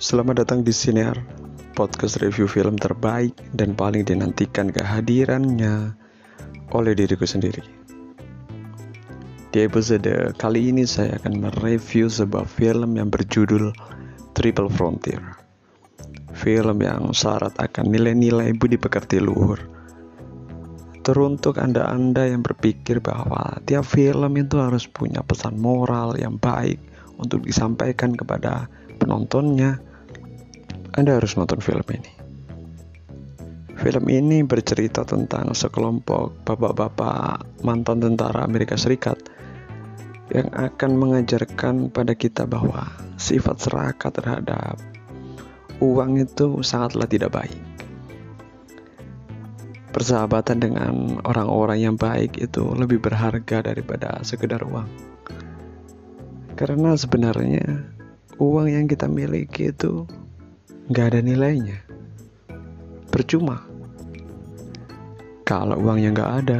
Selamat datang di Sinar, podcast review film terbaik dan paling dinantikan kehadirannya oleh diriku sendiri. Di episode kali ini saya akan mereview sebuah film yang berjudul Triple Frontier. Film yang syarat akan nilai-nilai budi pekerti luhur. Teruntuk Anda-Anda yang berpikir bahwa tiap film itu harus punya pesan moral yang baik untuk disampaikan kepada penontonnya, Anda harus nonton film ini. Film ini bercerita tentang sekelompok bapak-bapak mantan tentara Amerika Serikat yang akan mengajarkan pada kita bahwa sifat serakah terhadap uang itu sangatlah tidak baik. Persahabatan dengan orang-orang yang baik itu lebih berharga daripada sekedar uang. Karena sebenarnya uang yang kita miliki itu nggak ada nilainya. Percuma. Kalau uangnya nggak ada,